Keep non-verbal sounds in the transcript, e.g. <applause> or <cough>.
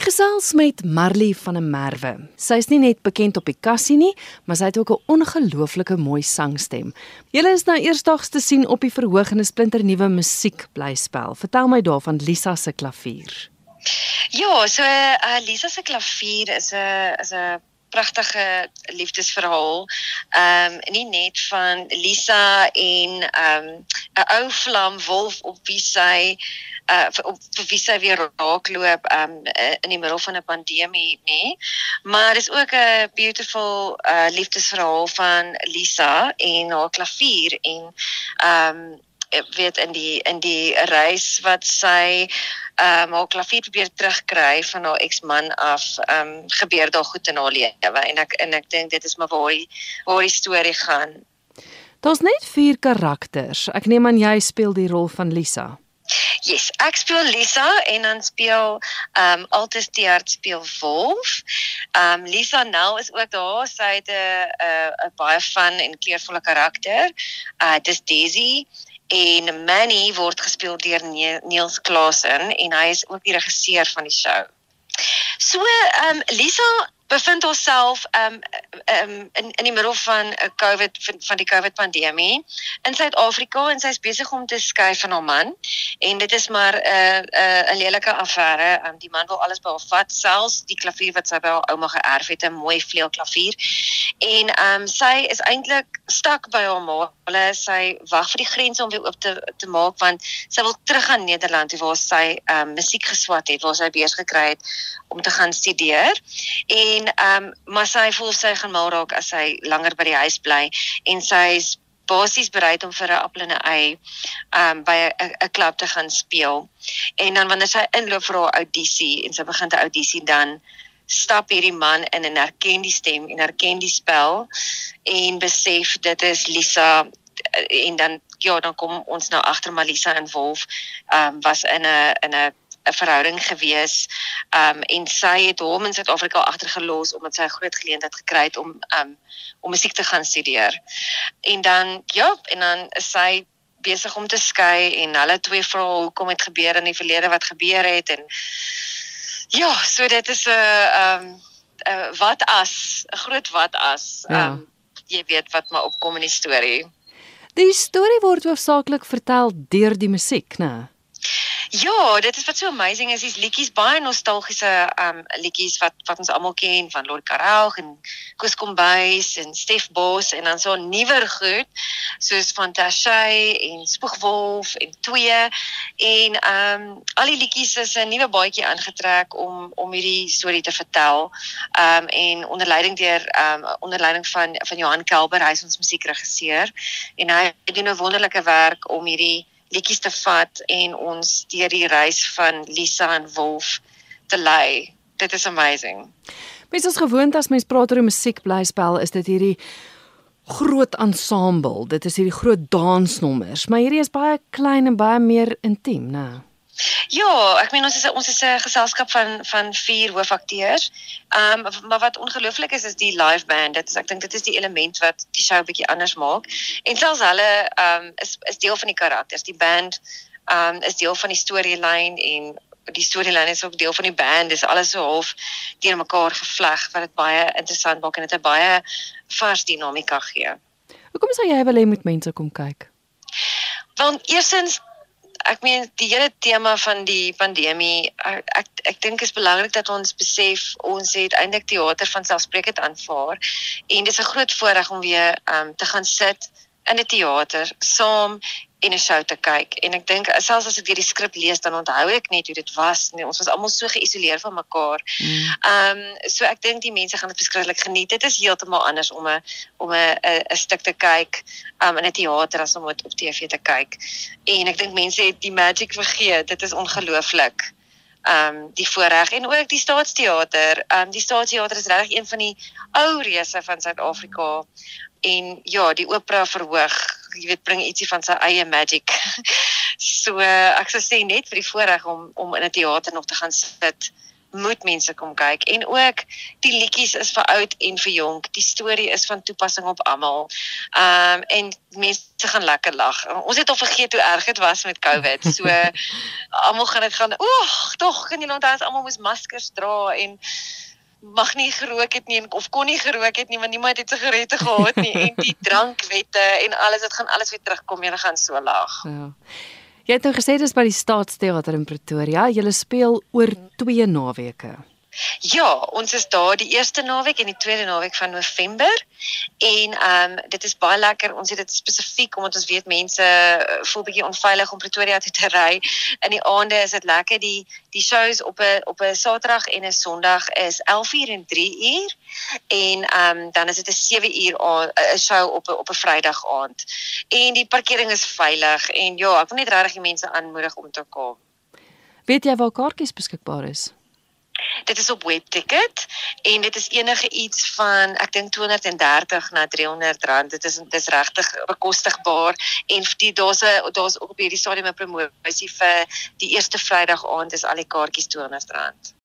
Ek gesels met Marley van der Merwe. Sy is nie net bekend op die kassie nie, maar sy het ook 'n ongelooflike mooi sangstem. Julle is nou eersdaags te sien op die verhoog en 'n splinternuwe musiekblyspel. Vertel my daarvan Lisa se klavier. Ja, so uh, Lisa se klavier is 'n is 'n pragtige liefdesverhaal. Ehm um, nie net van Lisa en ehm um, 'n ou vlam wolf op wie sy uh op wie sy weer raakloop um in die middel van 'n pandemie nê. Maar dis ook 'n beautiful uh liefdesverhaal van Lisa en haar klavier en um weet in die in die reis wat sy um haar klavier probeer terugkry van haar eksman af um gebeur daar goed in haar lewe en ek en ek dink dit is maar waar die waar die storie gaan Daar's net vier karakters. Ek neem aan jy speel die rol van Lisa. Yes, ek speel Lisa en dan speel ehm um, Altus Teert speel Wolf. Ehm um, Lisa nou is ook daar. Sy het 'n 'n baie fun en kleurvolle karakter. Uh dis Daisy en Manny word gespeel deur Niels Klasen en hy is ook die regisseur van die show. So ehm um, Lisa bevind homself um um in in die middel van 'n uh, COVID van, van die COVID pandemie in Suid-Afrika en sy's besig om te skei van haar man en dit is maar 'n uh, 'n uh, 'n lelike affære. Um die man wil alles by haar vat, selfs die klavier wat sy by haar ouma geërf het, 'n mooi vleuelklavier. En um sy is eintlik stak by haar ma. Hulle sy wag vir die grense om weer oop te te maak want sy wil terug aan Nederland waar sy um musiek geswat het, waar sy beurs gekry het om te gaan studeer. En ehm um, maar sy voel sy gaan mal raak as sy langer by die huis bly en sy's basies bereid om vir 'n appel en 'n ei ehm um, by 'n 'n klub te gaan speel. En dan wanneer sy inloop vir haar audisie en sy begin 'n audisie dan stap hierdie man in en herken die stem en herken die spel en besef dit is Lisa en dan ja dan kom ons nou agter Malisa en Wolf ehm um, was in 'n in 'n 'n verhouding gewees. Um en sy het hom in Suid-Afrika agtergelos omdat sy 'n groot geleentheid gekry het om um om musiek te gaan studeer. En dan ja, en dan is sy besig om te skei en hulle twee vra hoekom het gebeur in die verlede wat gebeur het en ja, so dit is 'n um 'n wat as, 'n groot wat as. Ja. Um jy weet wat maar opkom in die storie. Die storie word hoofsaaklik vertel deur die musiek, né? Ja, dit is wat so amazing is, dis liedjies baie nostalgiese um liedjies wat wat ons almal ken van Lord Karel en Koos Kombuis en Stef Bos en dan so nuwer goed soos van Tashay en Spoegwolf en Twee en um al die liedjies is 'n nuwe baadjie aangetrek om om hierdie storie te vertel. Um en onder leiding deur um onder leiding van van Johan Kelber, hy is ons musiekregisseur en hy doen 'n wonderlike werk om hierdie liedjies te vat en ons deur die reis van Lisa en Wolf te lei. Dit is amazing. Mens is gewoond as mens praat oor 'n musiekblyspel, is dit hierdie groot ensemble. Dit is hierdie groot dansnommers, maar hierdie is baie klein en baie meer intiem, né? Ja, ek meen ons is ons is 'n geselskap van van vier hoofakteurs. Ehm um, maar wat ongelooflik is is die live band. Dit is ek dink dit is die element wat die show 'n bietjie anders maak. En selfs hulle ehm um, is is deel van die karakters. Die band ehm um, is deel van die storielyn en die storielyn is ook deel van die band. Dis alles so half deur mekaar gevleg wat dit baie interessant maak en dit 'n baie vars dinamika gee. Hoekom sou jy wil hê moet mense kom kyk? Want eersins ek meen die hele tema van die pandemie ek ek, ek dink is belangrik dat ons besef ons het eintlik teater van selfspreekend aanvaar en dis 'n groot voorreg om weer um, te gaan sit in 'n teater saam en 'n show te kyk. En ek dink selfs as ek weer die skrip lees dan onthou ek net hoe dit was. Nee, ons was almal so geïsoleer van mekaar. Mm. Ehm mm. um, so ek dink die mense gaan dit beskryflik geniet. Dit is heeltemal anders om 'n om 'n 'n stuk te kyk um, in 'n teater as om dit op TV te kyk. En ek dink mense het die magic vergeet. Dit is ongelooflik. Ehm um, die voorreg en ook die staatsteater. Ehm um, die staatsteater is regtig een van die ou reuse van Suid-Afrika. En ja, die opera verhoog jy weet bring ietsie van sy eie magic. <laughs> so ek sou sê net vir die voorreg om om in 'n teater nog te gaan sit moet mense kom kyk en ook die liedjies is vir oud en vir jonk. Die storie is van toepassing op almal. Ehm um, en mense gaan lekker lag. Ons het al vergeet hoe erg dit was met COVID. So <laughs> almal gaan dit gaan. Oeg, tog kan julle onthou as almal moes maskers dra en mag nie gerook het nie of kon nie gerook het nie want niemand het sigarette gehad nie en die <laughs> drankwette en alles dit gaan alles weer terugkom. Julle gaan so lag. Ja. Jy het nou gesê dis by die Staatsteater in Pretoria. Jy speel oor 2 naweke. Ja, ons is daar die eerste naweek en die tweede naweek van November. En ehm um, dit is baie lekker. Ons het dit spesifiek omdat ons weet mense eh, voel bietjie onveilig om Pretoria toe te ry. In die aande is dit lekker. Die die shows op 'n op 'n Saterdag en 'n Sondag is 11:00 en 3:00 en ehm um, dan is dit 'n 7:00 'n show op 'n op 'n Vrydag aand. En die parkering is veilig en ja, ek wil net regtig die mense aanmoedig om te kom. Weet jy waar kaartjies beskikbaar is? Dit is op webticket en dit is enige iets van ek dink 230 na 300 rand. Dit is dit is regtig bekostigbaar en die daar's 'n daar's ook op hierdie stadium 'n promosie vir die eerste Vrydag aand is al die kaartjies 200 rand.